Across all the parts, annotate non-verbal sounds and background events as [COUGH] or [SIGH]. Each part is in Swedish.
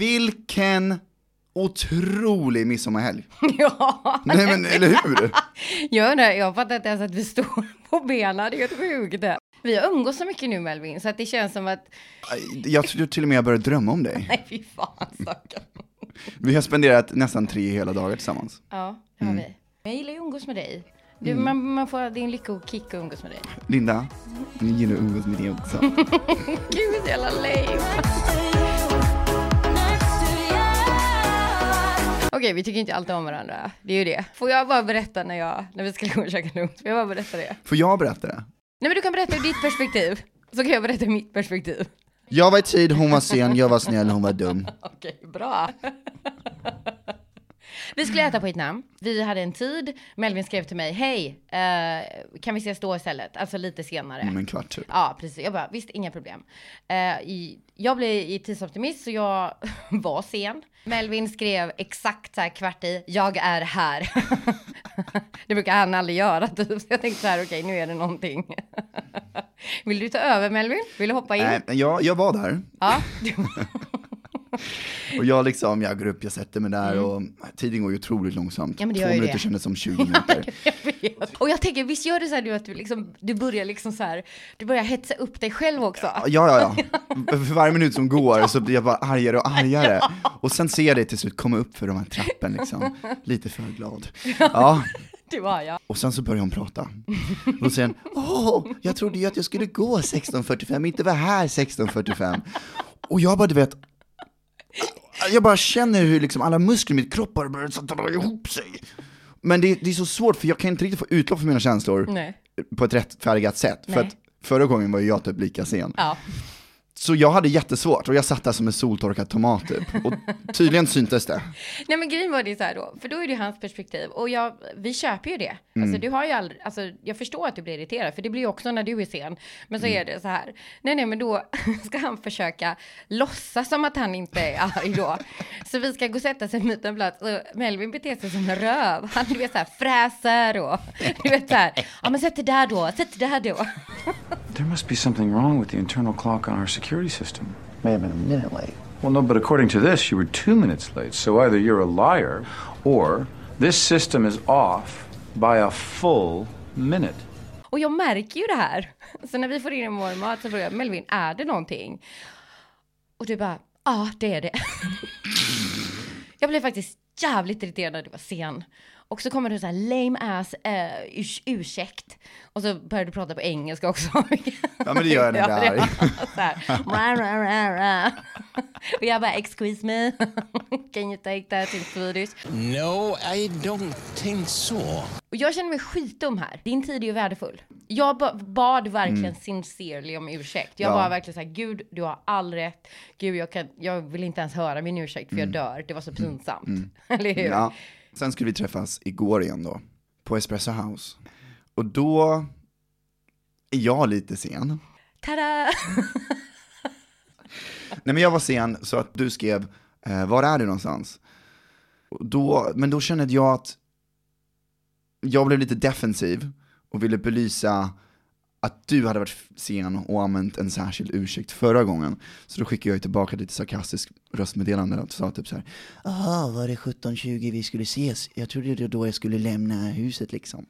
Vilken otrolig midsommarhelg. [LAUGHS] ja. Nej men eller hur? [LAUGHS] Jag undrar, jag fattar inte ens att vi står på benen, det är helt sjukt. Vi har umgås så mycket nu Melvin, så att det känns som att, Jag tror till och med jag börjar drömma om dig. [LAUGHS] nej fy fan stackarn. Vi har spenderat nästan tre hela dagar tillsammans. Ja, det har Mm. vi. Jag gillar ju att umgås med dig. Du, man, man får, det är en lycka och kick att umgås med dig. Linda, jag gillar att umgås med dig också. Gud, jävla lame. Okej, vi tycker inte alltid om varandra. Det är ju det. Får jag bara berätta när, jag, när vi ska gå och käka lunch? Får jag bara berätta det? Får jag berätta det? Nej, men du kan berätta ur ditt perspektiv. Så kan jag berätta ur mitt perspektiv. Jag var i tid, hon var sen, jag var snäll, hon var dum. [LAUGHS] Okej, bra. [LAUGHS] Vi skulle äta på ett namn. Vi hade en tid. Melvin skrev till mig, hej, eh, kan vi ses då istället? Alltså lite senare. Om en kvart typ. Ja, precis. Jag bara, visst, inga problem. Eh, i, jag blev i tidsoptimist, så jag [LAUGHS] var sen. Melvin skrev exakt så här kvart i, jag är här. [LAUGHS] det brukar han aldrig göra, typ. Så jag tänkte så här, okej, nu är det någonting. [LAUGHS] Vill du ta över, Melvin? Vill du hoppa in? Men jag, jag var där, Ja. [LAUGHS] och jag liksom, jag går upp, jag sätter mig där och tiden går ju otroligt långsamt. Mm. Ja, Två minuter det. kändes som 20 [LAUGHS] minuter. Jag vet. Och jag tänker, visst gör det så här nu att du liksom, du börjar liksom så här, du börjar hetsa upp dig själv också? Ja, ja, ja. [LAUGHS] För varje minut som går så blir jag bara argare och argare. Och sen ser jag dig till slut komma upp för de här trappen liksom, lite för glad. Ja, Det var jag. och sen så börjar hon prata. Och då säger hon, åh, jag trodde ju att jag skulle gå 16.45, inte vara här 16.45. Och jag bara, du vet, jag bara känner hur liksom alla muskler i mitt kropp bara börjar så dra ihop sig. Men det, det är så svårt för jag kan inte riktigt få utlopp för mina känslor Nej. på ett rättfärdigat sätt. För Nej. att förra gången var jag typ lika sen. Ja. Så jag hade jättesvårt och jag satt där som en soltorkad tomat typ. Och tydligen syntes det. Nej men grejen var det så här då, för då är det hans perspektiv och jag, vi köper ju det. Alltså du har ju aldrig, alltså jag förstår att du blir irriterad för det blir ju också när du är sen. Men så är det så här, nej nej men då [LAUGHS] ska han försöka låtsas som att han inte är arg då. Så vi ska gå och sätta sig mot en plats och Melvin beter sig som en röv. Han du vet så här fräser och du vet så här, ja men sätt det där då, sätt det där då. [LAUGHS] There must be something wrong with the internal clock on our security system. May have been a minute late. Well, no, but according to this, you were two minutes late. So either you're a liar or this system is off by a full minute. Och jag märker ju det här. Så när vi får in vår mat så frågar jag Melvin, är det någonting? Och du bara, ja det är det. [LAUGHS] jag blev faktiskt jävligt irriterad när du var sen. Och så kommer det så här lame ass uh, urs- ursäkt. Och så börjar du prata på engelska också. [LAUGHS] Ja men det gör jag ra, ra, ra, ra. Och jag bara, excuse me, [LAUGHS] can you take that in Swedish? No, I don't think so. Och jag känner mig skitdum här. Din tid är ju värdefull. Jag ba- bad verkligen sincerely om ursäkt. Jag Ja. var verkligen så här, gud, du har all rätt. Gud, jag, kan, jag vill inte ens höra min ursäkt för jag dör. Det var så pinsamt. [LAUGHS] Eller hur? Ja. Sen skulle vi träffas igår igen då, på Espresso House. Och då är jag lite sen. Tada! [LAUGHS] Nej men jag var sen så att du skrev, eh, var är du någonstans? Och då, men då kände jag att jag blev lite defensiv och ville belysa att du hade varit sen och använt en särskild ursäkt förra gången. Så då skickade jag tillbaka lite sarkastiskt röstmeddelande och sa typ så här. Jaha, var det 17.20 vi skulle ses? Jag trodde det då jag skulle lämna huset liksom.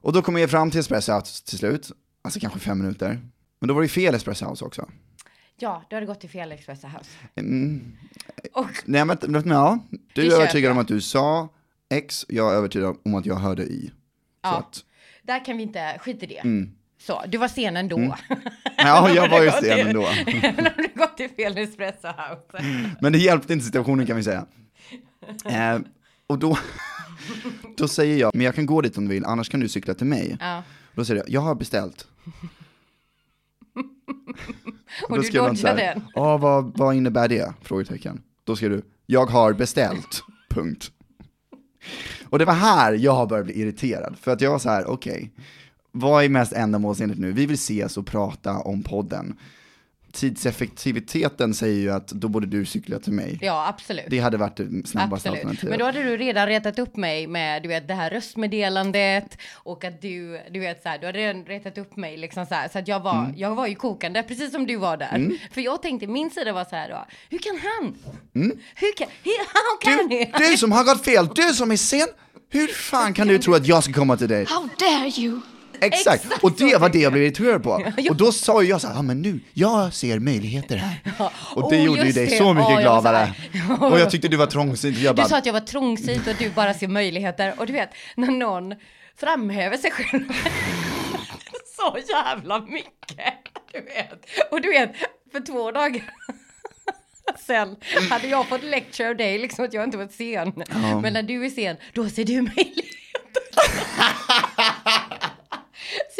Och då kom jag fram till Espresso House till slut, alltså kanske fem minuter. Men då var det fel Espresso House också. Ja, du hade gått till fel Expressa House. Mm. Och Nej men, men ja, du är övertygad jag. om att du sa X, jag är övertygad om att jag hörde Y. Så Ja. att, där kan vi inte, skit i det. Mm. Så, du var sen ändå. [LAUGHS] ja, jag var ju sen ändå. [LAUGHS] Även om du gått till fel Espresso House. Men det hjälpte inte situationen kan vi säga. Eh, och då, [LAUGHS] då säger jag, men jag kan gå dit om du vill, annars kan du cykla till mig. Ja. Då säger jag, jag har beställt. Och då du dodgade den. Ja, vad, vad innebär det? Frågetecken. Då skrev du, jag har beställt. Punkt. Och det var här jag började bli irriterad, för att jag var så här, okej, vad är mest ändamålsenligt nu? Vi vill ses och prata om podden tidseffektiviteten säger ju att då borde du cykla till mig. Ja, absolut. Det hade varit det snabbaste Absolut. alternativet. Men då hade du redan retat upp mig med du vet, det här röstmeddelandet och att du, du vet så här, du hade redan retat upp mig liksom så här, så att jag var, Mm. jag var ju kokande, precis som du var där. För jag tänkte, min sida var så här då, hur kan han? Hur kan, hur, [LAUGHS] can Du, he? du som har gått fel, du som är sen, hur fan kan du tro att jag ska komma till dig? How dare you? Exakt, Exakt och det var det jag blev irriterad på. [LAUGHS] Och då sa jag så här, ja men nu, jag ser möjligheter här. [LAUGHS] Och det Oh, gjorde ju dig det. så mycket Ja, så gladare. Och jag tyckte du var trångsynt. Jag Du bara, sa att jag var trångsynt och du bara ser möjligheter. Och du vet, när någon framhäver sig själv [LAUGHS] så jävla mycket. Du vet. Och du vet, för två dagar sen hade jag fått lecture av dig, liksom att jag inte var sen. Men när du är sen, då ser du möjligheter.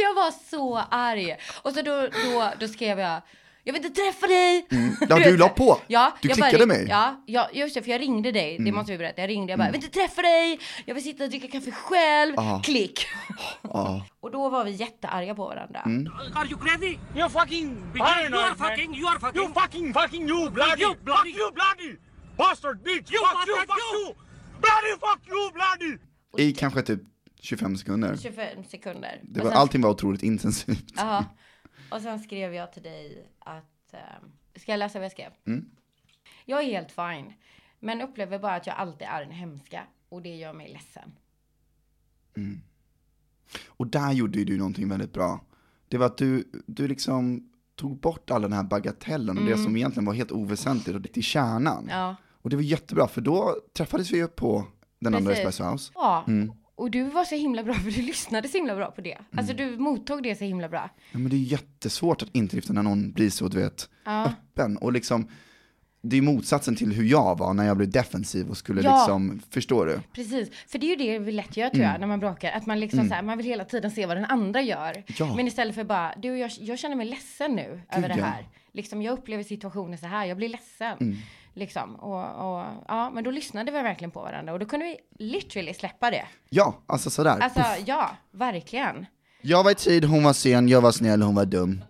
Så jag var så arg. Och så då, då, då skrev jag, jag vill inte träffa dig. [LAUGHS] ja, du la på. Ja, Du jag klickade bara, mig. Mm. Ja, ja, just det, för jag ringde dig. Det måste vi berätta. Jag ringde, jag bara, jag vill inte träffa dig. Jag vill sitta och dricka kaffe själv. Klick. Ja. [LAUGHS] Och då var vi jättearga på varandra. Mm. Are you crazy? You're fucking You are fucking, you are fucking. You fucking fucking you bloody. You bloody. Fuck you bloody. Bastard bitch. You fuck you. Fuck you. Bloody fuck you bloody. I kanske typ 25 sekunder. 25 sekunder. Det var, sen- allting var otroligt intensivt. Ja. Och sen skrev jag till dig att, ehm, ska jag läsa vad jag skrev? Mm. Jag är helt fine, men upplever bara att jag alltid är en hemska och det gör mig ledsen. Och där gjorde du någonting väldigt bra. Det var att du, du liksom tog bort all den här bagatellen och det som egentligen var helt oväsentligt och till kärnan. Mm. Ja. Och det var jättebra, för då träffades vi ju på den andra Precis. Espresso House. Ja, och du var så himla bra [LAUGHS] för du lyssnade så himla bra på det. Alltså du mottog det så himla bra. Ja, men det är jättesvårt att inte lyfta när någon blir så, du vet, Ja. öppen. Och liksom, det är motsatsen till hur jag var när jag blev defensiv och skulle Ja. liksom, förstår du? Precis, för det är ju det vi lätt gör tror jag när man bråkar. Att man liksom så här, man vill hela tiden se vad den andra gör. Ja. Men istället för bara, du jag, jag känner mig ledsen nu över det ja. här. Liksom jag upplever situationen så här, jag blir ledsen. Mm. Liksom, och, och ja, men då lyssnade vi verkligen på varandra och då kunde vi literally släppa det. Ja, alltså sådär. Alltså Puff. ja, verkligen. Jag var i tid, hon var sen, jag var snäll, hon var dum.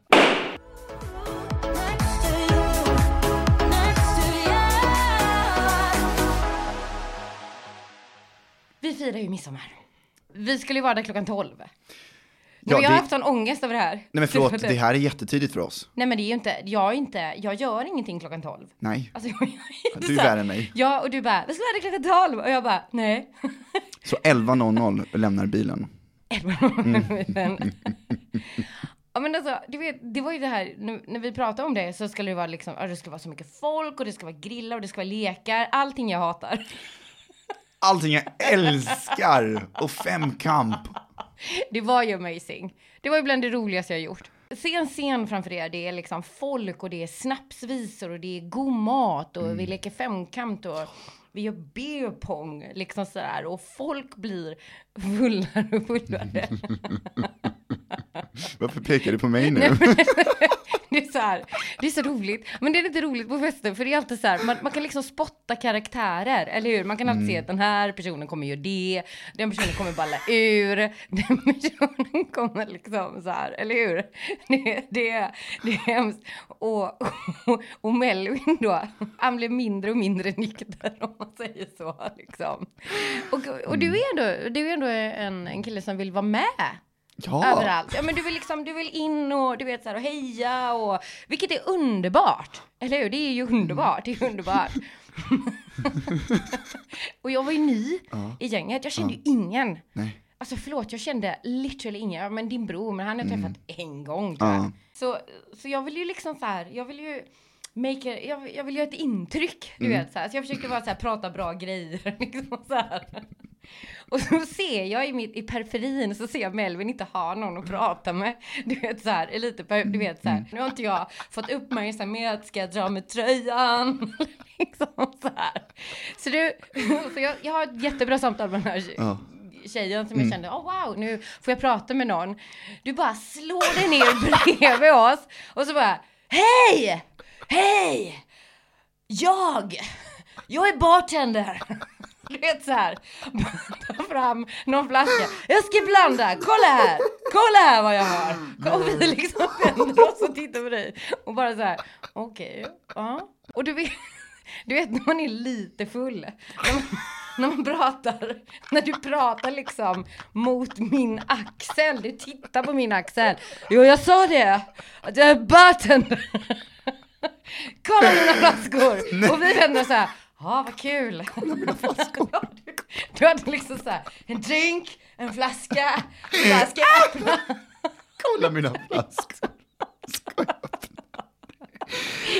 Vi firar ju midsommar. Vi skulle ju vara där klockan 12. Ja, Ja, jag har haft sån ångest över det här. Nej men förlåt, [LAUGHS] det här är jättetidigt för oss. Nej men det är ju inte, jag är inte, jag gör ingenting klockan 12. Nej. Alltså, jag, jag, Du är värre än mig. Ja, och du bara, vi ska vara klockan 12. Och jag bara, nej. [LAUGHS] Så 11.00 lämnar bilen. ja men alltså, du vet, det var ju det här, nu, när vi pratade om det så skulle det vara liksom, det skulle vara så mycket folk och det ska vara grillar och det ska vara lekar, allting jag hatar. Allting jag älskar! Och femkamp. [LAUGHS] Det var ju amazing. Det var ju bland det roligaste jag gjort. Se en scen framför er, det är liksom folk och det är snapsvisor och det är god mat och vi leker femkant och vi gör beer pong liksom sådär och folk blir fullare och fullare. [LAUGHS] Varför pekar du på mig nu? [LAUGHS] Det är så här, det är så roligt. Men det är lite roligt på fester för det är alltid så här, man, man kan liksom spotta karaktärer, eller hur? Man kan alltid se att den här personen kommer göra det, den personen kommer balla ur, [LAUGHS] den personen kommer liksom så här, eller hur? Det, det, det är hemskt. Och, och, och Melvin då, han blev mindre och mindre nykter om man säger så liksom. Och, och du är ändå, du är ändå en, en kille som vill vara med Ja, överallt. Ja men du vill liksom, du vill in och du vet så här och heja och vilket är underbart. Eller hur? Det är ju underbart, det är underbart. [LAUGHS] och jag var ju ny i gänget, jag kände ju ingen. nej. Alltså förlåt, jag kände literally ingen. Ja, men din bror, men han har jag träffat en gång. Ja. Så, så jag vill ju liksom så här, jag vill ju make a, jag, jag vill göra ett intryck, du vet så här. Så jag försökte bara så här prata bra grejer [LAUGHS] liksom så här. Och så ser jag i, mitt, i periferin så ser jag Melvin inte ha någon att prata med. Du vet så här, är lite, du vet så här. Nu har inte jag fått uppmärksamhet, ska jag dra med tröjan? [LAUGHS] liksom så här. Så du, så jag, jag har ett jättebra samtal med den här Ja. tjejen som jag kände, oh wow, nu får jag prata med någon. Du bara slår dig ner [LAUGHS] bredvid oss och så bara, hej! Hej! Jag! Jag är bartender! Du vet så här, [LAUGHS] ta fram någon flaska. Jag ska blanda, kolla här, kolla här vad jag har. Och vi liksom vänder oss och tittar på dig och bara så här, okej, ja. Och du vet, [LAUGHS] du vet när man är lite full, [LAUGHS] när man, pratar, när du pratar liksom mot min axel, du tittar på min axel. Jo, jag sa det, att jag är bartender. Kolla mina flaskor! Och vi vänder så här, ja vad kul. [LAUGHS] Du, hade liksom så här, en drink, en flaska, en flaska öppna. [LAUGHS] Kolla mina flaskor. Ska jag öppna?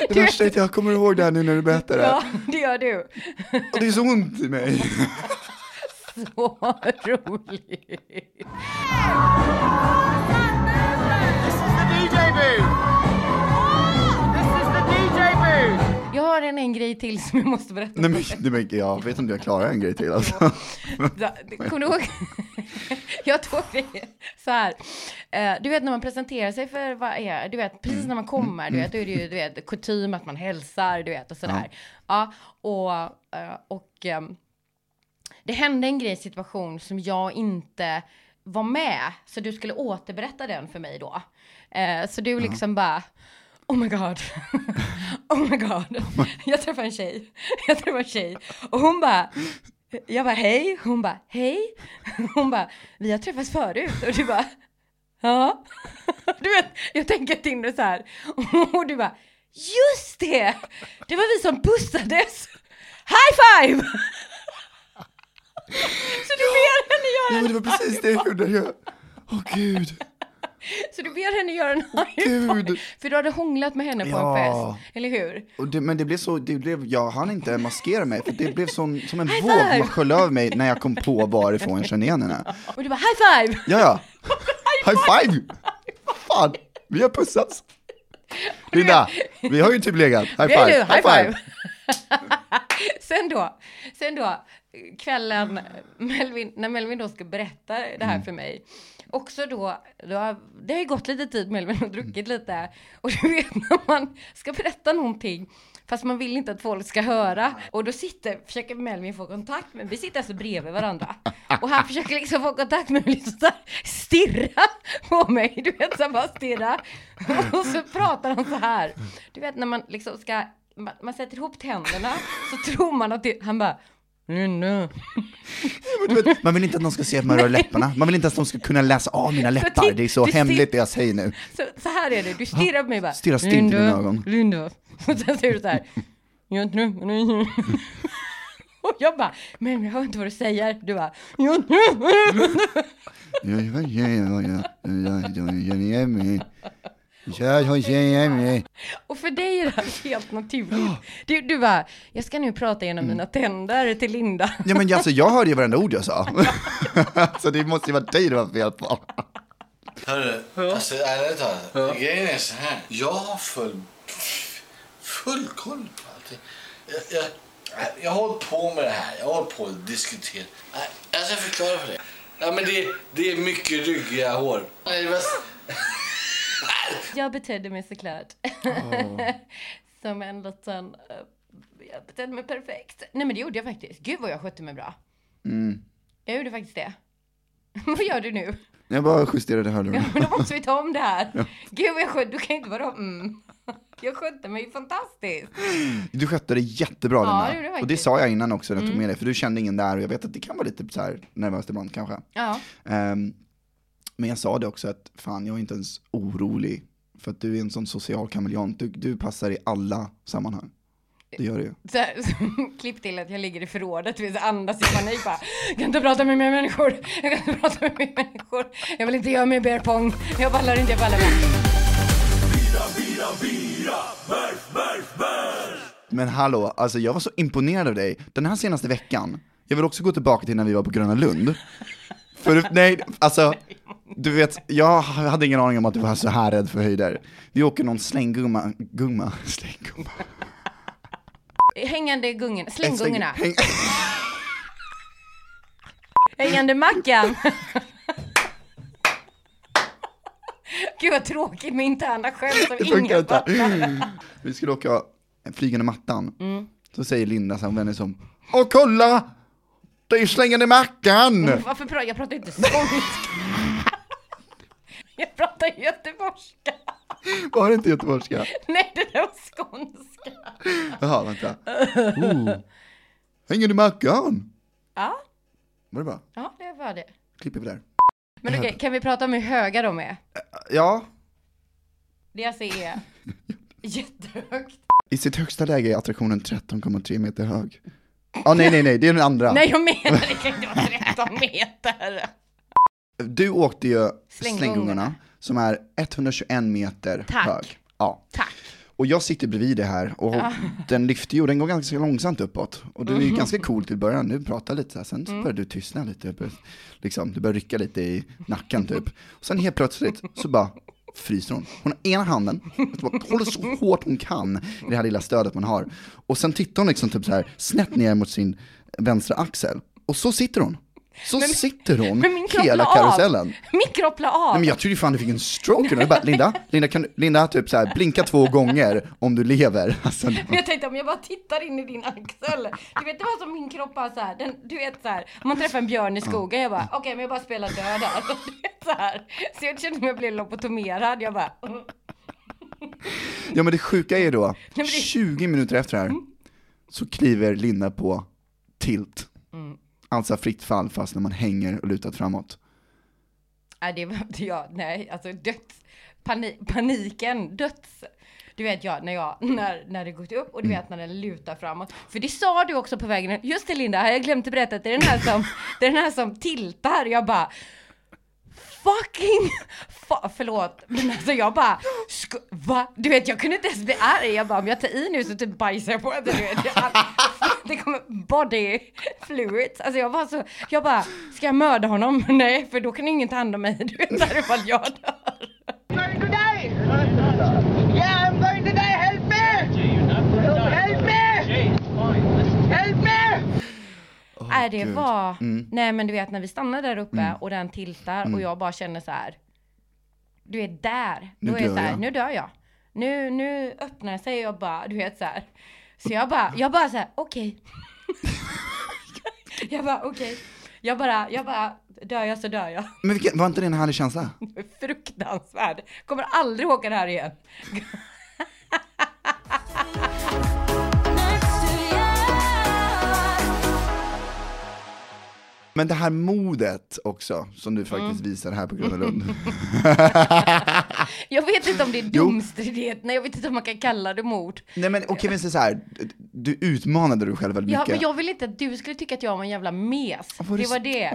Det värsta är att jag kommer ihåg det här nu när du berättar det. Ja, det gör du. Och det är så ont i mig. [LAUGHS] Så roligt. Har en, en grej till som jag måste berätta. Nej men, nej, men jag vet inte om jag klarar en grej till alltså. Kommer du ihåg? [LAUGHS] Jag har två grejer. Så här. Eh, Du vet när man presenterar sig för vad är du vet precis när man kommer, du vet, då är det ju du vet kutym att man hälsar, du vet och sådär. Ja, och, eh, och ehm, det hände en grej i situation som jag inte var med, så du skulle återberätta den för mig då. Eh, så du liksom bara, oh my god, [LAUGHS] oh my god, jag träffade en tjej, jag träffade en tjej. Och hon bara, jag bara hej, hon bara hej, [LAUGHS] hon bara vi har träffats förut. Och du bara ja, [LAUGHS] du vet, jag tänker dig så här. Och du bara just det, det var vi som pussades, high five! Så du ber henne Ja, göra men det var precis det jag gjorde. Åh gud. Så du ber henne göra en high. Gud. För du hade hånglat med henne på en fest, eller hur? Det, men det blev så, det blev, jag hann inte maskera mig för det blev sån, som en High våg five! som sköljde över mig när jag kom på varifrån jag kände igen henne. Och du bara high five! Ja, ja. [LAUGHS] High five! Fan, vi har pussats. Linda, vi har ju typ legat. High five, du, high five! [LAUGHS] sen då, sen då, kvällen, Melvin, när Melvin då ska berätta det Mm. här för mig. Också då, då har, det har ju gått lite tid Melvin har druckit lite. Och du vet när man ska berätta någonting, fast man vill inte att folk ska höra. Och då sitter, försöker Melvin få kontakt med, vi sitter alltså bredvid varandra. Och han försöker liksom få kontakt med mig, liksom stirra på mig. Du vet, så bara stirra. Och så pratar han så här. Du vet när man liksom ska, man, man sätter ihop tänderna, så tror man att det, han bara, Vet, Man vill inte att någon ska se att man rör läpparna. Man vill inte att någon ska kunna läsa av mina läppar. Det är så hemligt det jag säger nu. Så, så här är det, du stirrar på mig bara. Stirrar stint i mina ögon. Linda. Och sen säger du så här. Och jag bara, men jag hör inte vad du säger. Du bara. [LAUGHS] Och för dig är det här helt naturligt. Du, du bara, jag ska nu prata genom mina tänder till Linda. Ja men alltså jag hörde ju varenda ord jag sa. [LAUGHS] Så det måste ju vara dig det var fel på. Hörru, alltså ärligt talat. Grejen är så här. Jag har full, full koll på allting. Jag, jag, jag har hållit på med det här. Jag har hållit på att diskutera. Nej, Jag ska förklara för dig. Ja, men det, det är mycket ryggiga hår. Det. [LAUGHS] Jag betedde mig såklart. [LAUGHS] Som en liten... eh, Jag betedde mig perfekt. Nej men det gjorde jag faktiskt. Gud vad jag skötte mig bra. Jag gjorde faktiskt det. [LAUGHS] vad gör du nu? Jag bara justerade Ja, hörlurarna. men då måste vi ta om det här. Gud vad jag skötte, du kan inte vara mm. Jag skötte mig fantastiskt. Du skötte det jättebra Ja, Lina. det gjorde jag och det sa jag innan också när jag tog med dig, för du kände ingen där och jag vet att det kan vara lite så här nervöst ibland kanske. Ja. Ehm, men jag sa det också att fan jag är inte ens orolig för att du är en sån social kameleont. Du, du passar i alla sammanhang. Det gör du ju. Så, här, [LAUGHS] klipp till att jag ligger i förrådet, så andas i panik bara. Jag kan inte prata med mer människor. Jag kan inte prata med mer människor. Jag vill inte göra mer beer pong. Jag pallar inte, jag pallar inte. Men hallå, alltså jag var så imponerad av dig. Den här senaste veckan, jag vill också gå tillbaka till när vi var på Gröna Lund. För nej, alltså, du vet, jag hade ingen aning om att du var så här rädd för höjder. Vi åker någon slänggumma, gumma, slänggumma. Hängande gungen, slänggungorna. Häng, Hängande mackan. Gud vad tråkigt med interna skämt som ingen fattar. Vi skulle åka flygande mattan. Mm. Så säger Linda så hon vänder sig om. Åh kolla! Det är ju slängande Mackan! Varför pratar jag pratar inte skånska? Jag pratar göteborgska. Var det inte göteborgska? Nej, det där var skånska. Jaha, vänta. Oh. Hänger Mackan? Ja, Var det bra? ja, det var det. Klipper vi där. Men okej, kan vi prata om hur höga de är? Ja, Det jag ser är [LAUGHS] jättehögt. i sitt högsta läge är attraktionen 13,3 meter hög. Ja, nej, nej, nej, det är den andra. Nej, jag menar det kan inte vara 13 meter. Du åkte ju slänggungarna, som är 121 meter Tack. hög. Ja. Tack. Och jag sitter bredvid det här och den lyfter ju och den går ganska långsamt uppåt. Och du är Mm. ju ganska cool till början, du pratar lite så här, sen så börjar du tystna lite. Liksom, du börjar rycka lite i nacken typ. Och sen helt plötsligt så bara fryser hon. Hon har ena handen, [LAUGHS] håller så hårt hon kan i det här lilla stödet man har. Och sen tittar hon liksom typ så här snett ner mot sin vänstra axel. Och så sitter hon. Så sitter hon men min kropp hela karusellen. Min kropp la av. Nej, men jag trodde fan du fick en stroke. Jag bara, Linda, Linda, kan, Linda typ så här, blinka två gånger om du lever. [LAUGHS] Alltså, Men jag tänkte om jag bara tittar in i din axel. Du vet det var som min kropp bara så här, den, du vet så här, om man träffar en björn i skogen, jag bara okej men jag bara spelar död [LAUGHS] vet, så, här. så jag kände mig jag blev lobotomerad, jag bara mm. ja men det sjuka är då, men det- 20 minuter efter det här, så kliver Linda på tilt. Mm. Alltså fritt fall fast när man hänger och lutat framåt. Nej det var inte jag, nej alltså döds, pani, paniken, döds. Du vet jag, när jag, när, när det gått upp och du vet när den lutar framåt. För det sa du också på vägen, just det Linda, har jag glömt att berätta att det är den här som, det är den här som tiltar. Jag bara, fucking, fa, förlåt, men alltså jag bara, va? Du vet jag kunde inte ens bli arg, jag bara om jag tar i nu så typ bajsar jag på det, du vet. Jag, [LAUGHS] det kommer body fluids, alltså jag var så, jag bara, ska jag mörda honom? [LAUGHS] Nej, för då kan ingen ta hand om mig, du vet, där ifall jag dör. going to die! Yeah, I'm going to die! Help me! Help me! Help me! Nej det Gud. Mm. var, nej men du vet när vi stannar där uppe och den tiltar och jag bara känner så här. Du vet där, Nu då är dör så här, jag. nu dör jag. Nu, nu öppnar sig och jag bara, du vet så här. Så jag bara, jag bara så här, okej. [LAUGHS] jag bara okej. Jag bara, jag bara, dör jag så dör jag. Men vilken, var inte det en härlig känsla? [LAUGHS] Fruktansvärd. Kommer aldrig åka det här igen. Men det här modet också, som du faktiskt Mm. visar här på Gröna Lund. [LAUGHS] Jag vet inte om det är [LAUGHS] Jo. domstridighet, nej jag vet inte om man kan kalla det mord. Nej men okej, men så så här, du utmanade dig själv väldigt Ja, mycket. men jag vill inte att du skulle tycka att jag var en jävla mes. var det det var det.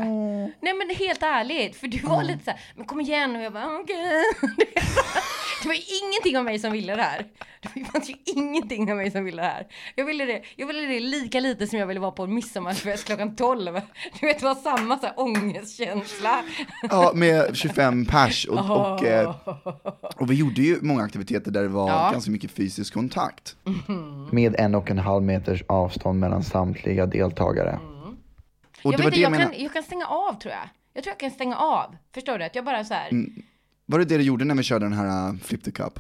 Nej men helt ärligt, för du var lite såhär, men kom igen och jag bara okej. [LAUGHS] Det var ju ingenting av mig som ville det här. Det fanns ju ingenting av mig som ville det här. Jag ville det, jag ville det lika lite som jag ville vara på en midsommarfest klockan 12. Du vet, var samma så här ångestkänsla. Ja, med 25 pers och, och, eh, och vi gjorde ju många aktiviteter där det var Ja. ganska mycket fysisk kontakt. med en och en halv meters avstånd mellan samtliga deltagare. Och Jag, det var vet, det jag jag, kan, jag kan stänga av tror jag. Jag tror jag kan stänga av. Förstår du? Att jag bara så här. Mm. Var det det du gjorde när vi körde den här uh, Flip the Cup?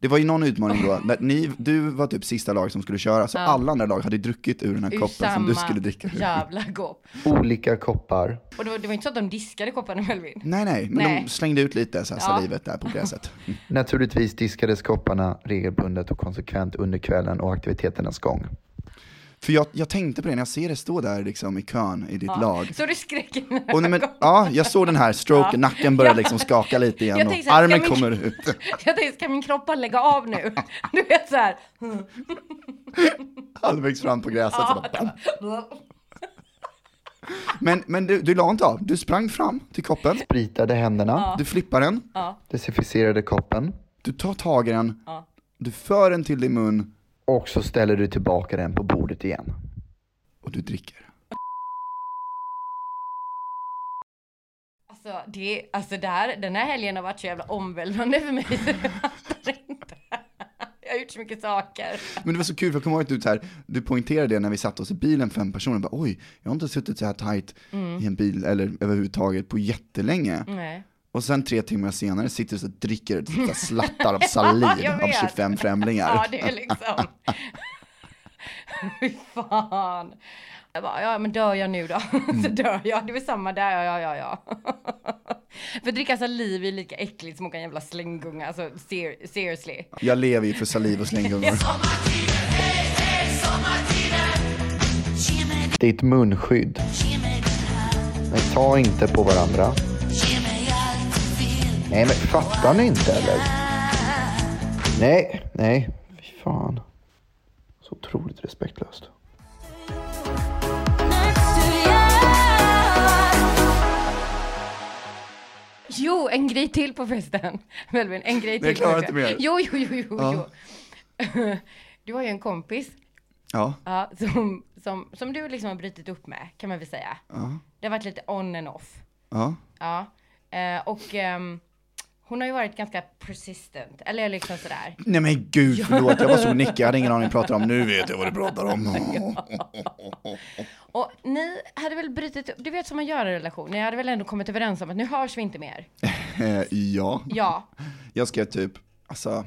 Det var ju någon utmaning då, [LAUGHS] när ni, du var typ sista lag som skulle köra, så Ja. alla andra lag hade druckit ur den här ur koppen som du skulle dricka ur. jävla kopp. Olika koppar. Och det var, det var inte så att de diskade kopparna Melvin. Nej nej, men Nej. de slängde ut lite så här Ja. salivet där på gräset. [LAUGHS] Naturligtvis diskades kopparna regelbundet och konsekvent under kvällen och aktiviteternas gång. För jag, jag tänkte på det när jag ser det stå där liksom i kön i ditt lag. Så du skrek Och nej, men, ja, jag såg den här stroken, Ja. nacken börjar Ja. liksom skaka lite igen Jag och tänkte så armen min- kommer ut. [LAUGHS] Jag tänkte, ska min kropp bara lägga av nu? [LAUGHS] Du vet så här. [LAUGHS] halvvägs fram på gräset. så bara. Ja. Men, men du, du la inte av, du sprang fram till koppen, Spritade händerna, du flippar den, desinficerade koppen du tar tag i den, Ja. du för den till din mun och så ställer du tillbaka den på bordet igen. och du dricker. Alltså, det, alltså det här, den här helgen har varit så jävla omvälvande för mig. [LAUGHS] jag har gjort så mycket saker. Men det var så kul, för jag kommer ihåg att du, så här, du poängterade det när vi satt oss i bilen fem personer, bara, oj, jag har inte suttit så här tight i en bil eller överhuvudtaget på jättelänge. Nej. Och sen tre timmar senare sitter du och dricker här [LAUGHS] slattar av saliv av vet. 25 främlingar. Ja, det är liksom. [LAUGHS] Fy fan. Jag bara, ja men dör jag nu då? [LAUGHS] så dör jag. Det är väl samma där, ja ja ja. För att dricka saliv är lika äckligt som att åka en jävla slänggunga. Alltså ser- seriously. Jag lever ju för saliv och slänggungor. Ditt munskydd. Men ta inte på varandra. Nej, men fattar ni inte eller? Nej, nej. Fy fan. Så otroligt respektlöst. Jo, en grej till på festen. [LAUGHS] Melvin, en grej till jag på klarar inte mer. Jo, jo, jo, jo, Ja. jo. [LAUGHS] Du har ju en kompis Ja, ja, som, som, som du liksom har brutit upp med, kan man väl säga. ja, Det har varit lite on and off. ja. Ja. Eh, och ehm, hon har ju varit ganska persistent, eller liksom sådär. Nej men gud, [LAUGHS] förlåt. Jag var så nickig, jag hade ingen aning vad du pratade om. Nu vet jag vad du pratar om. [LAUGHS] Och ni hade väl brutit du vet som man gör i en relation, ni hade väl ändå kommit överens om att nu hörs vi inte mer? [LAUGHS] Ja, Ja. jag skrev typ, alltså,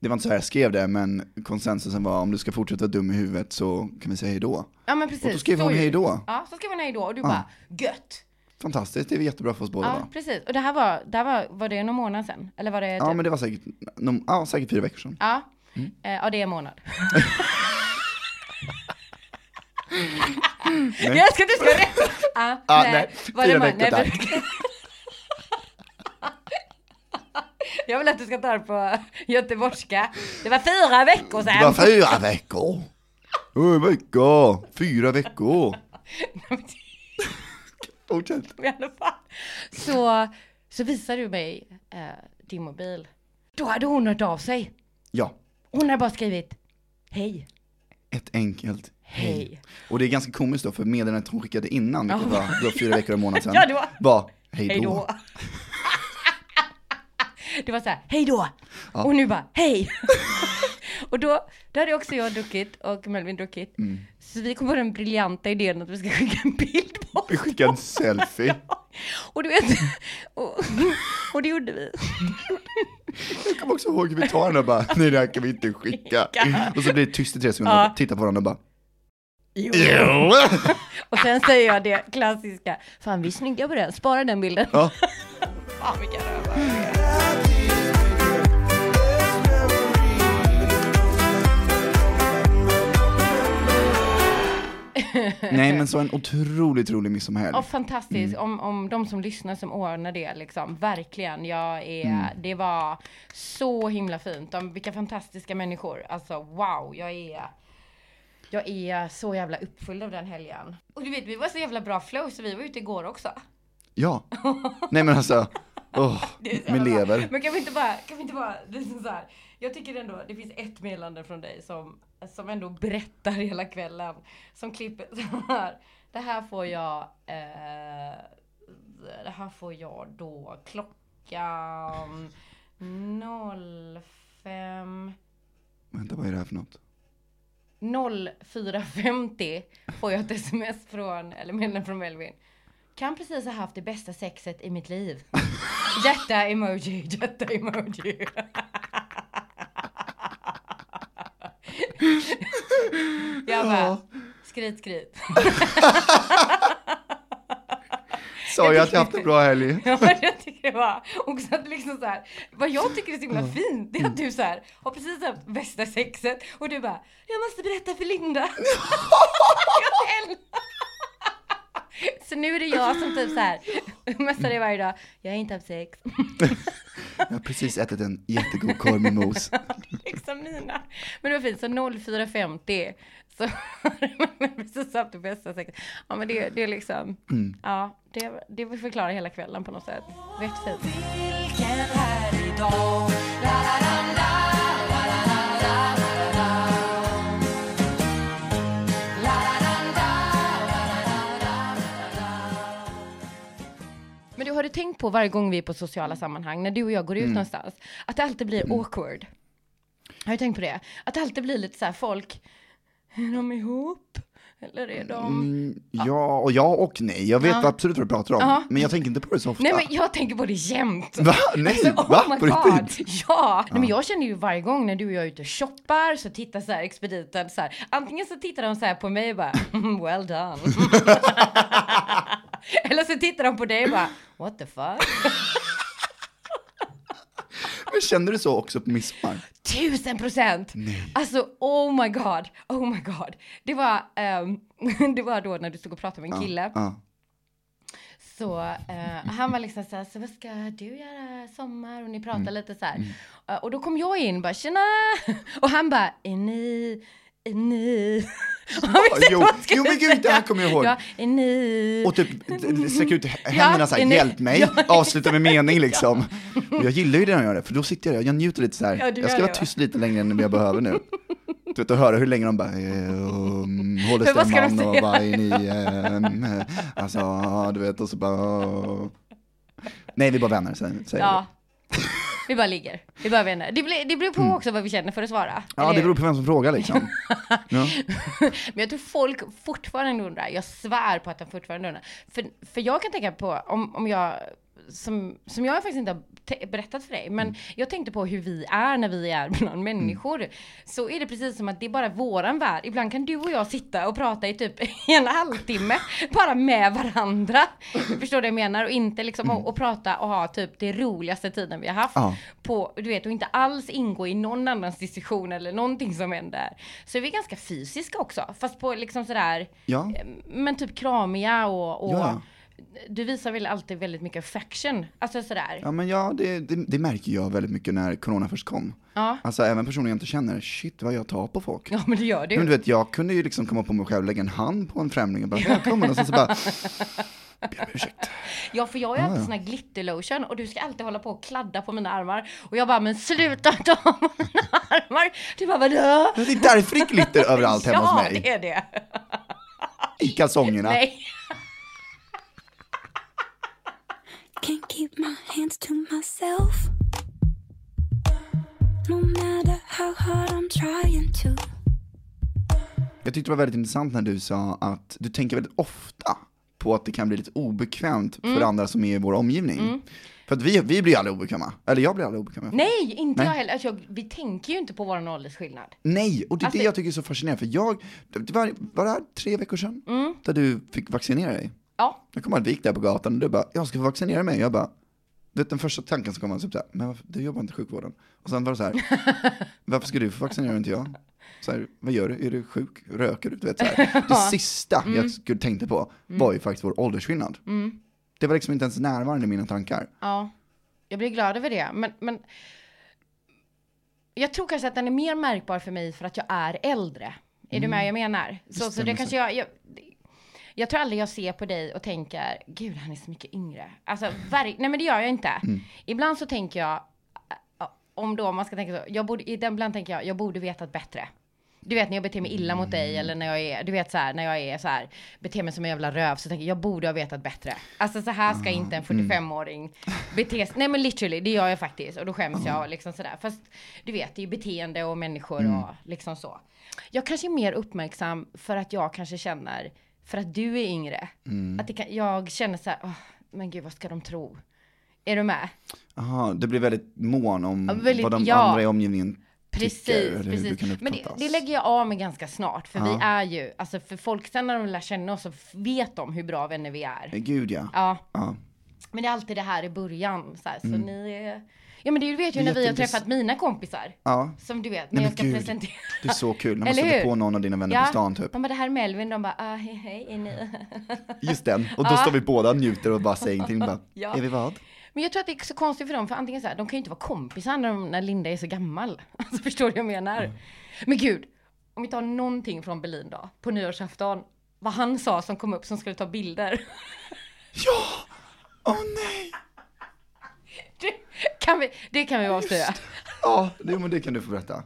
det var inte så här jag skrev det, men konsensusen var om du ska fortsätta vara dum i huvudet så kan vi säga hej då. Ja men precis. Och då skrev Så hon ju- hej då. Ja, så skrev hon hej då och du bara, gött. Fantastiskt, det är jättebra för oss båda Ja, precis. Och det här var, det här var, var det någon månad sedan? Eller var det Ja typ- men det var säkert, no, ja, säkert fyra veckor sedan. Ja, Mm. eh, ja det är en månad. [LAUGHS] [LAUGHS] Jag ska inte ska det. [LAUGHS] Ja, Ah, nej. nej, Var det fyra man- veckor, nej, tack. Jag vill att du ska ta det på göteborgska. Det var fyra veckor sedan. Det var fyra veckor! Fyra veckor! Fyra veckor! Fortsätt. [LAUGHS] I alla fall. Så, så visade du mig eh, din mobil. Då hade hon hört av sig. Ja, Hon hade bara skrivit hej. ett enkelt Hej. Och det är ganska komiskt då, för meddelandet hon skickade innan, vilket Ja. var, var fyra veckor och månad sedan, [LAUGHS] Ja, det var- var hej Hej då. då. [LAUGHS] Det var så här, hej då! Och nu bara, hej! Och då, då hade också jag druckit och Melvin druckit. Mm. Så vi kom på den briljanta idén att vi ska skicka en bild på Vi skickade en selfie. [LAUGHS] Och du vet, [LAUGHS] och, och det gjorde vi. Jag kommer också ihåg hur vi tar den och bara, nej det här kan vi inte skicka. Och så blir det tyst i tre sekunder, Ja. tittar på varandra och bara, Jo. jo. [LAUGHS] Och sen säger jag det klassiska, fan vi är snygga på den, spara den bilden. Ja. Fan vilka rövar. [LAUGHS] Nej men så en otroligt rolig midsommarhelg. Ja, fantastiskt. Om, om de som lyssnar som ordnar det, liksom. Verkligen. Jag är, Det var så himla fint. De, vilka fantastiska människor. Alltså wow, jag är... Jag är så jävla uppfylld av den helgen. Och du vet, vi var så jävla bra flow, så vi var ute igår också. Ja. Nej men alltså, [LAUGHS] så min lever. Men kan vi inte bara, kan vi inte bara, det är så här. Jag tycker ändå, det finns ett meddelande från dig som, som ändå berättar hela kvällen. Som klipper [LAUGHS] så här. Det här får jag, eh, det här får jag då klockan 05 Vänta vad är det här för något? 04.50 får jag ett sms från, eller meddelande från Melvin. Kan precis ha haft det bästa sexet i mitt liv. [LAUGHS] Hjärta-emoji, hjärta-emoji. [LAUGHS] Jag bara, skrit, skrit. [LAUGHS] Sa jag att jag haft en bra helg? [LAUGHS] Ja, jag tycker det var också att liksom så här, vad jag tycker är så himla fint, det är att du så här har precis haft bästa sexet och du bara, jag måste berätta för Linda. Jag så nu är det jag som typ så här messar dig varje dag, jag har inte haft sex. Jag har precis ätit en jättegod korv med mos. Liksom mina. Men det var fint, så 04.50 så har man precis haft det bästa sexet. Ja men det, det är liksom, ja det, det förklarar hela kvällen på något sätt. Rätt fint. Men du har du tänkt på varje gång vi är på sociala sammanhang, när du och jag går ut någonstans, att det alltid blir awkward? Har du tänkt på det? Att det alltid blir lite så här folk, är de ihop? Eller är de... Mm, ja, och ja och nej. Jag vet Ja. absolut vad du pratar om. Ja. Men jag tänker inte på det så ofta. Nej men jag tänker på det jämt. Va? Nej, oh va? På riktigt? Ja, Nej, men jag känner ju varje gång när du och jag är ute och shoppar så tittar så här expediten så här. Antingen så tittar de så här på mig och bara "Mm, well done. [LAUGHS] Eller så tittar de på dig och bara what the fuck. Men känner du så också på midsommar? Tusen procent! Alltså oh my god, oh my god. Det var, ehm, [LAUGHS] det var då när du stod och pratade med en kille. Ja. Så eh, han var liksom så här, så vad ska du göra sommar? Och ni pratade Mm. lite så här. Eh, och då kom jag in bara, tjena! [LAUGHS] Och han bara, är ni, är ni? [LAUGHS] Jo, jo, men gud, det här kommer jag ihåg. Ja, ni? Och typ sträcka ut händerna så här, hjälp mig, Ja, avsluta med mening [LAUGHS] liksom. Och jag gillar ju det när jag gör det, för då sitter jag, jag njuter lite så här. Ja, jag ska vara det, va? tyst lite längre än jag behöver nu. [LAUGHS] Du vet, och höra hur länge de bara, eh, um, håller stämman och bara, är ni, eh, alltså, du vet, och så bara, nej vi är bara vänner, säger Ja. Vi bara ligger, vi bara vänner. Det, blir- det beror på också vad vi känner för att svara. Mm. Ja, eller det beror på vem som frågar liksom. [LAUGHS] Ja. Men jag tror folk fortfarande undrar, jag svär på att de fortfarande undrar. För, för jag kan tänka på, om, om jag, som, som jag faktiskt inte har berättat för dig, men jag tänkte på hur vi är när vi är [LAUGHS] bland människor. Så är det precis som att det är bara våran värld. Ibland kan du och jag sitta och prata i typ [LAUGHS] en halvtimme, [LAUGHS] bara med varandra. Du förstår det jag menar? Och inte liksom och, och prata och ha typ det roligaste tiden vi har haft. Ja. På, du vet, och inte alls ingå i någon annans diskussion eller någonting som händer. Så är vi ganska fysiska också, fast på liksom sådär, Ja. eh, men typ kramiga och, och Ja. Du visar väl alltid väldigt mycket affection, alltså sådär. Ja men ja, det, det, det märker jag väldigt mycket när corona först kom. Ja. Alltså även personer jag inte känner, shit vad jag tar på folk. Ja men det gör du. Men du vet, jag kunde ju liksom komma på mig själv, lägga en hand på en främling och bara välkommen och sen så bara, [LAUGHS] ber om ursäkt. Ja för jag har ju alltid sån här glitterlotion och du ska alltid hålla på och kladda på mina armar. Och jag bara, men sluta ta på mina armar! Du bara, vadå? Ja, Det är därför det är glitter överallt hemma ja, hos mig. det är det. I kalsongerna. Nej. Can't keep my hands to myself. No matter how hard I'm trying to. Jag tyckte det var väldigt intressant när du sa att du tänker väldigt ofta på att det kan bli lite obekvämt Mm. för andra som är i vår omgivning. För att vi, vi blir aldrig obekväma, eller jag blir aldrig obekväm. Nej, inte Nej. jag heller. Alltså, jag, vi tänker ju inte på vår åldersskillnad. Nej, och det är Alltså- det jag tycker är så fascinerande, för jag, det var, var det här tre veckor sedan? Mm. Där du fick vaccinera dig? Ja. Jag kommer ihåg att vi gick där på gatan och du bara, jag ska få vaccinera mig. Jag bara, vet den första tanken som kom var typ såhär, men varför, du jobbar inte i sjukvården. Och sen var det så här, [LAUGHS] varför ska du få vaccinera och inte jag? Så här, vad gör du? Är du sjuk? Röker du? du vet, så här. [LAUGHS] Det sista Mm. jag skulle tänkte på var ju faktiskt vår åldersskillnad. Det var liksom inte ens närvarande i mina tankar. Ja, jag blir glad över det. Men, men jag tror kanske att den är mer märkbar för mig för att jag är äldre. Är du med jag menar? Så, så det kanske jag, jag... Jag tror aldrig jag ser på dig och tänker, gud han är så mycket yngre. Alltså, nej men det gör jag inte. Ibland så tänker jag, äh, om då man ska tänka så, jag borde, ibland tänker jag, jag borde vetat bättre. Du vet när jag beter mig illa mot dig eller när jag är, du vet så här, när jag är så här, beter mig som en jävla röv så tänker jag, jag borde ha vetat bättre. Alltså så här ska inte en 45-åring bete sig. Nej men literally, det gör jag faktiskt och då skäms jag och liksom sådär. Fast du vet, det är ju beteende och människor och liksom så. Jag kanske är mer uppmärksam för att jag kanske känner, för att du är yngre. Att det kan, jag känner så här, "Åh, men gud vad ska de tro? Är du med? Aha, det blir väldigt mån om Ja, väldigt- vad de ja. andra i omgivningen Precis, tycker, precis. du Men det, det lägger jag av med ganska snart, för vi Ja. är ju, alltså för folk sen när de lär känna oss så vet de hur bra vänner vi är. Eh, Gud ja. Ja, men det är alltid det här i början, så, här, så ni är... Ja men det vet ju när vi har träffat mina kompisar. ja. Som du vet, när Nej, jag ska gud. presentera. Det är så kul när man stöter hur? på någon av dina vänner på stan typ. De bara, det här är Melvin, de bara, ah, hej, hej, är ni? [LAUGHS] Just den, och då Ja. står vi båda och njuter och bara säger ingenting. Bara, [LAUGHS] Ja. Är vi vad? Men jag tror att det är så konstigt för dem, för antingen så här, de kan ju inte vara kompisar när, de, när Linda är så gammal. [LAUGHS] Alltså förstår du vad jag menar? Mm. Men gud, om vi tar någonting från Berlin då, på nyårsafton. Vad han sa som kom upp som skulle ta bilder. Ja! Åh nej! Det [LAUGHS] kan vi, det kan vi avslöja. Ja, det, men det kan du få berätta.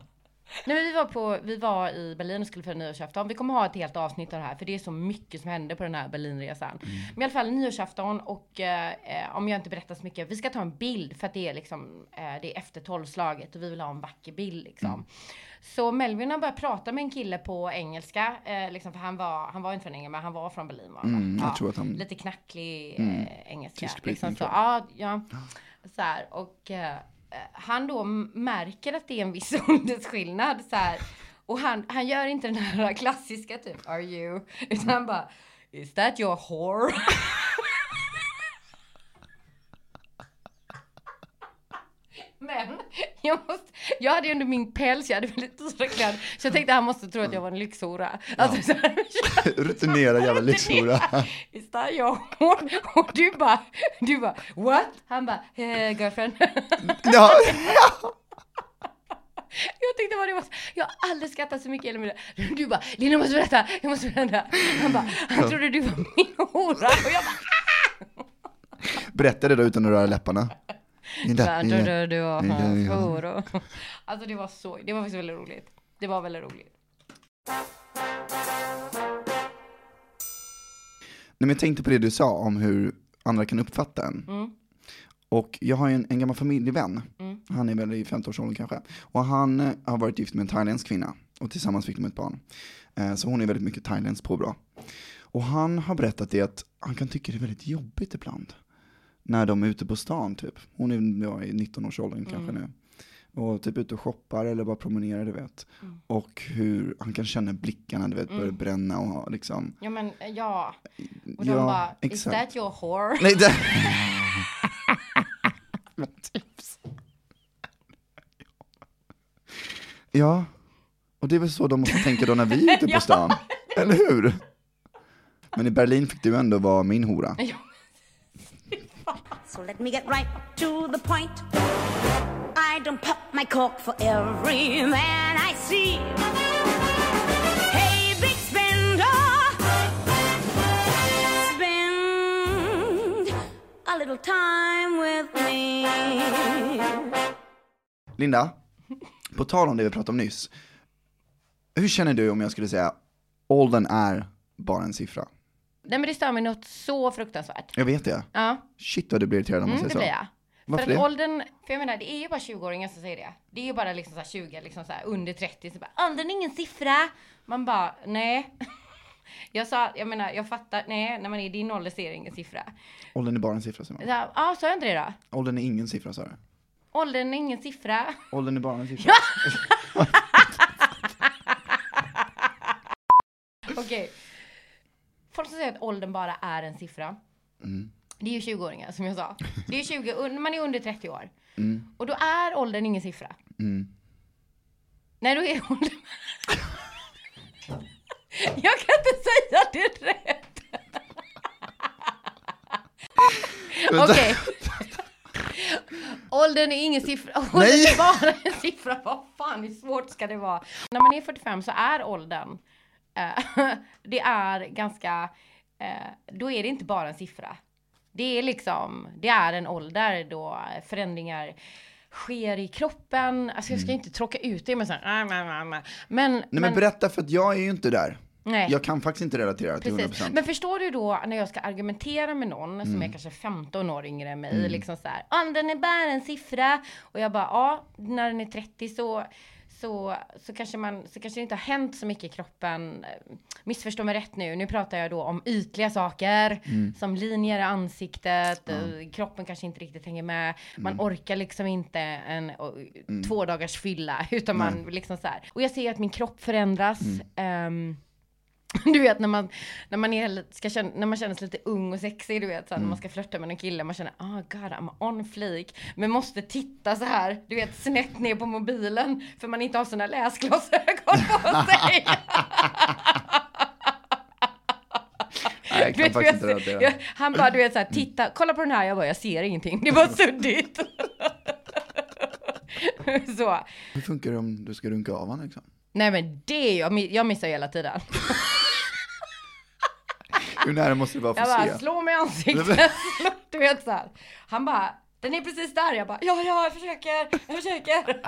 Nej, men vi, var på, vi var i Berlin och skulle fira nyårsafton. Vi kommer ha ett helt avsnitt av det här för det är så mycket som hände på den här Berlinresan. Men i alla fall nyårsafton och eh, eh, om jag inte berättar så mycket. Vi ska ta en bild för att det är liksom eh, det är efter tolvslaget och vi vill ha en vacker bild liksom. Så Melvin har börjat prata med en kille på engelska, eh, liksom, för han var, han var inte från England men han var från Berlin. Va? Mm, att han- Lite knacklig Mm. eh, engelska. Tysk Liksom, så, ja, ja. Så här, och eh, han då märker att det är en viss [LAUGHS] åldersskillnad så här. Och han, han gör inte den här [LAUGHS] klassiska typ, are you? Utan han bara, is that your whore? [LAUGHS] Men jag, måste, jag hade ju ändå min päls, jag hade stora kläder. Så jag tänkte han måste tro att jag var en lyxhora. Alltså, så här, [LAUGHS] Rutinerad jävla lyxhora. Is that your? Och du bara, du bara, what? Han bara, eh, girlfriend. Ja, [LAUGHS] Jag tyckte bara det var, så- jag har aldrig skrattat så mycket i hela mitt liv. Du bara, Lina jag måste berätta, jag måste berätta. Han bara, han trodde du var min hora. Och jag bara, berätta det då utan att röra läpparna. Du. [LAUGHS] Alltså det var så, det var faktiskt väldigt roligt. Det var väldigt roligt. Nej, men jag tänkte på det du sa om hur andra kan uppfatta en. Mm. Och jag har en, en gammal familjevän, Mm. han är väl i 50-årsåldern kanske. Och han eh, har varit gift med en thailändsk kvinna och tillsammans fick de ett barn. Eh, så hon är väldigt mycket thailändskt påbrå. Och han har berättat det att han kan tycka det är väldigt jobbigt ibland. När de är ute på stan typ. Hon är ja, i 19-årsåldern kanske nu. Och typ ute och shoppar eller bara promenerar du vet. Och hur han kan känna blickarna du vet börja bränna och liksom. Ja men ja. Och de Ja, bara, is exakt. that your whore? Nej, det... [LAUGHS] Men tips. Ja, och det är väl så de måste tänka då när vi är ute på [LAUGHS] stan, eller hur? Men i Berlin fick du ändå vara min hora. So let me get right to the point. I don't pop my cork for every man I see. Hey, big spender, spend a little time with me. Linda, på tal om det vi pratade om nyss. Hur känner du om jag skulle säga åldern är bara en siffra? Nej men det stör mig något så fruktansvärt. Jag vet det. Ja. Shit vad du blir irriterad om man Mm, det säger blir så. jag. Varför för att det? åldern, för jag menar det är ju bara 20-åringar som säger det. Det är ju bara liksom så här 20, liksom så här under 30, så bara åldern är ingen siffra. Man bara nej. [LAUGHS] Jag sa, jag menar jag fattar, nej när man är i din ålder så är det ingen siffra. Åldern är bara en siffra, här, Ja, sa jag inte det då? Åldern är ingen siffra, sa du. Åldern är ingen siffra. Åldern är bara en siffra. [LAUGHS] Okej. Folk som säger att åldern bara är en siffra. Mm. Det är ju 20-åringar som jag sa. Det är 20, un- man är under 30 år. Mm. Och då är åldern ingen siffra. Mm. Nej, då är åldern... [LAUGHS] jag kan inte säga det rätt. [LAUGHS] Okej. Åldern är ingen siffra. [LAUGHS] Åldern Nej. är bara en siffra. Vad fan, hur svårt ska det vara? När man är 45 så är åldern, eh, [LAUGHS] det är ganska, eh, då är det inte bara en siffra. Det är liksom, det är en ålder då förändringar sker i kroppen. Alltså jag ska inte tråka ut det med så här, "Ah, ah." men, Nej men berätta för att jag är ju inte där. Nej. Jag kan faktiskt inte relatera till Precis. 100%. Men förstår du då när jag ska argumentera med någon som är kanske 15 år yngre än mig, liksom så här, åldern är bara en siffra. Och jag bara, ja, när den är 30 så, så, så, kanske man, så kanske det inte har hänt så mycket i kroppen. Missförstå mig rätt nu, nu pratar jag då om ytliga saker, som linjer i ansiktet, eh, kroppen kanske inte riktigt hänger med, man orkar liksom inte en och, två dagars fylla, [LAUGHS] utan man liksom så här. Och jag ser att min kropp förändras. ehm, [LAUGHS] du vet när man, när man, är, ska känna, när man känner sig lite ung och sexig, du vet så här, när man ska flörta med en kille, man känner oh god I'm on fleek, men måste titta så här, du vet snett ner på mobilen för man inte har sina läsglasögon på [LAUGHS] sig. Nej, jag kan [LAUGHS] vet, inte jag- Han bara, du vet så här, titta, kolla på den här, jag bara, jag ser ingenting, det var suddigt. så. Hur funkar det om du ska runka av honom liksom? Nej men det, jag, jag missar hela tiden. Hur nära måste det vara för Jag att bara, se? slå mig i ansiktet. [LAUGHS] du vet så här. Han bara, Den är precis där. Jag bara, ja, ja, jag försöker, jag försöker.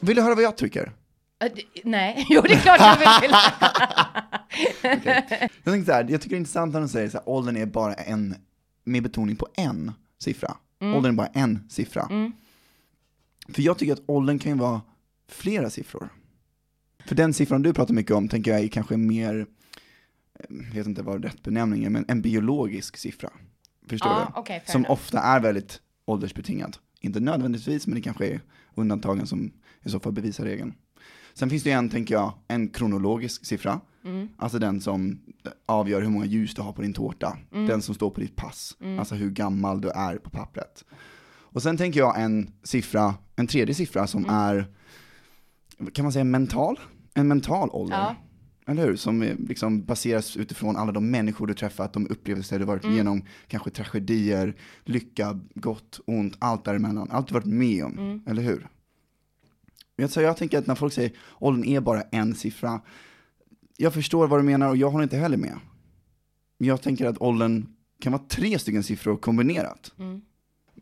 Vill du höra vad jag tycker? D- Nej, [LAUGHS] jo det är klart jag vill. [LAUGHS] Jag tänkte så här, jag tycker det är intressant när de säger så här, åldern är bara en, med betoning på en siffra. Åldern är bara en siffra. För jag tycker att åldern kan ju vara flera siffror. För den siffran du pratar mycket om tänker jag är kanske mer, jag vet inte vad rätt benämning är, men en biologisk siffra. Förstår Ja, du? fair som enough. ofta är väldigt åldersbetingad. Inte nödvändigtvis, men det kanske är undantagen som i så fall bevisar regeln. Sen finns det en, tänker jag, en kronologisk siffra. Mm. Alltså den som avgör hur många ljus du har på din tårta. Mm. Den som står på ditt pass. Alltså hur gammal du är på pappret. Och sen tänker jag en siffra, en tredje siffra som Mm. är, kan man säga mental? En mental ålder. Ja. Eller hur? Som liksom baseras utifrån alla de människor du träffat, de upplevelser du varit Mm. igenom, kanske tragedier, lycka, gott, ont, allt däremellan. Allt du varit med om, Mm. eller hur? Jag, så jag tänker att när folk säger åldern är bara en siffra, jag förstår vad du menar och jag håller inte heller med. Jag tänker att åldern kan vara tre stycken siffror kombinerat. Mm.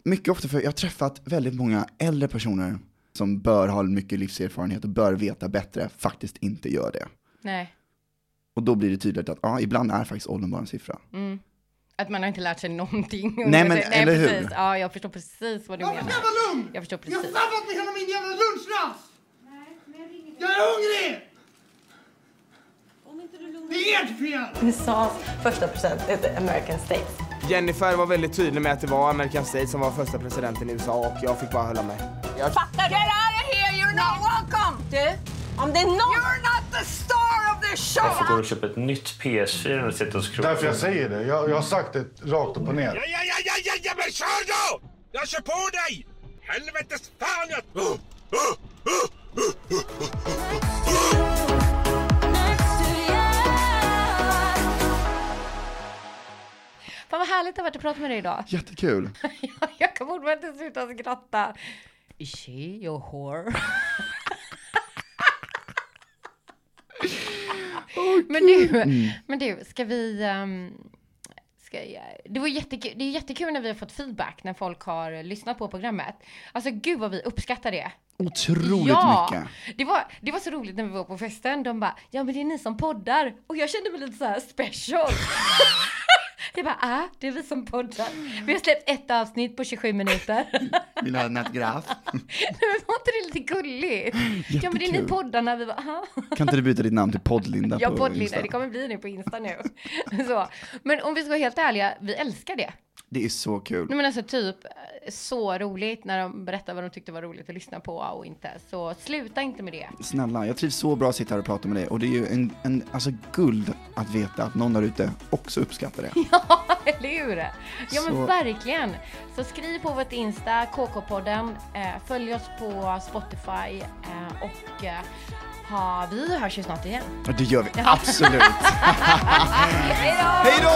Mycket ofta, för jag har träffat väldigt många äldre personer som bör ha mycket livserfarenhet och bör veta bättre, faktiskt inte gör det. Nej. Och då blir det tydligt att ja, ibland är faktiskt åldern bara en siffra. Mm. Att man har inte lärt sig någonting. Nej, men eller hur? precis. Ja, jag förstår precis vad du menar. lugn! Jag förstår Ni har precis. sabbat med hela min jävla lunchrast! Jag är hungrig! Det är ert fel! USAs första president heter American States. Jennifer var väldigt tydlig med att det var American States som var första presidenten i USA och jag fick bara hålla med. Jag... Fattar du? Get out of here, you're not welcome! Du, om det är någon... You're not the star of the show! Jag får gå och köpa ett nytt PS4 när du sitter och scrollar. Därför jag säger det. Jag, jag har sagt det rakt upp och ner. Ja, ja, ja, ja, ja, ja, men kör då! Jag kör på dig! Helvetes fan! Jag... Fan vad härligt det har varit att prata med dig idag. [LAUGHS] Jättekul. jag kan fortfarande inte sluta skratta. Is she your whore? [LAUGHS] men du, Mm. men du, ska vi... ehm, ska jag, det, var jättekul, det är jättekul när vi har fått feedback när folk har lyssnat på programmet. Alltså gud vad vi uppskattar det. Otroligt ja, mycket. Det var, det var så roligt när vi var på festen. De bara, ja men det är ni som poddar. Och jag kände mig lite så här special. [LAUGHS] jag bara, ah, det är vi som poddar. Vi har släppt ett avsnitt på 27 minuter. [LAUGHS] Vill du ha en autograf? [LAUGHS] Nej men var inte det lite gulligt? Ja men det är ni Jättekul. poddarna. Vi bara, aha. Kan inte du byta ditt namn till Poddlinda [LAUGHS] Ja, poddlinda, det kommer bli det på Insta nu. så. Men om vi ska vara helt ärliga, vi älskar det. Det är så kul. Nej men alltså typ så roligt när de berättar vad de tyckte var roligt att lyssna på och inte. Så sluta inte med det. Snälla, jag trivs så bra att sitta här och prata med dig och det är ju en, en alltså guld att veta att någon där ute också uppskattar det. [LAUGHS] Ja, eller hur? Ja men Så- verkligen. Så skriv på vårt Insta, KK-podden. Eh, följ oss på Spotify eh, och eh, ha, vi hörs ju snart igen. Det gör vi ja. absolut. [LAUGHS] Hej då!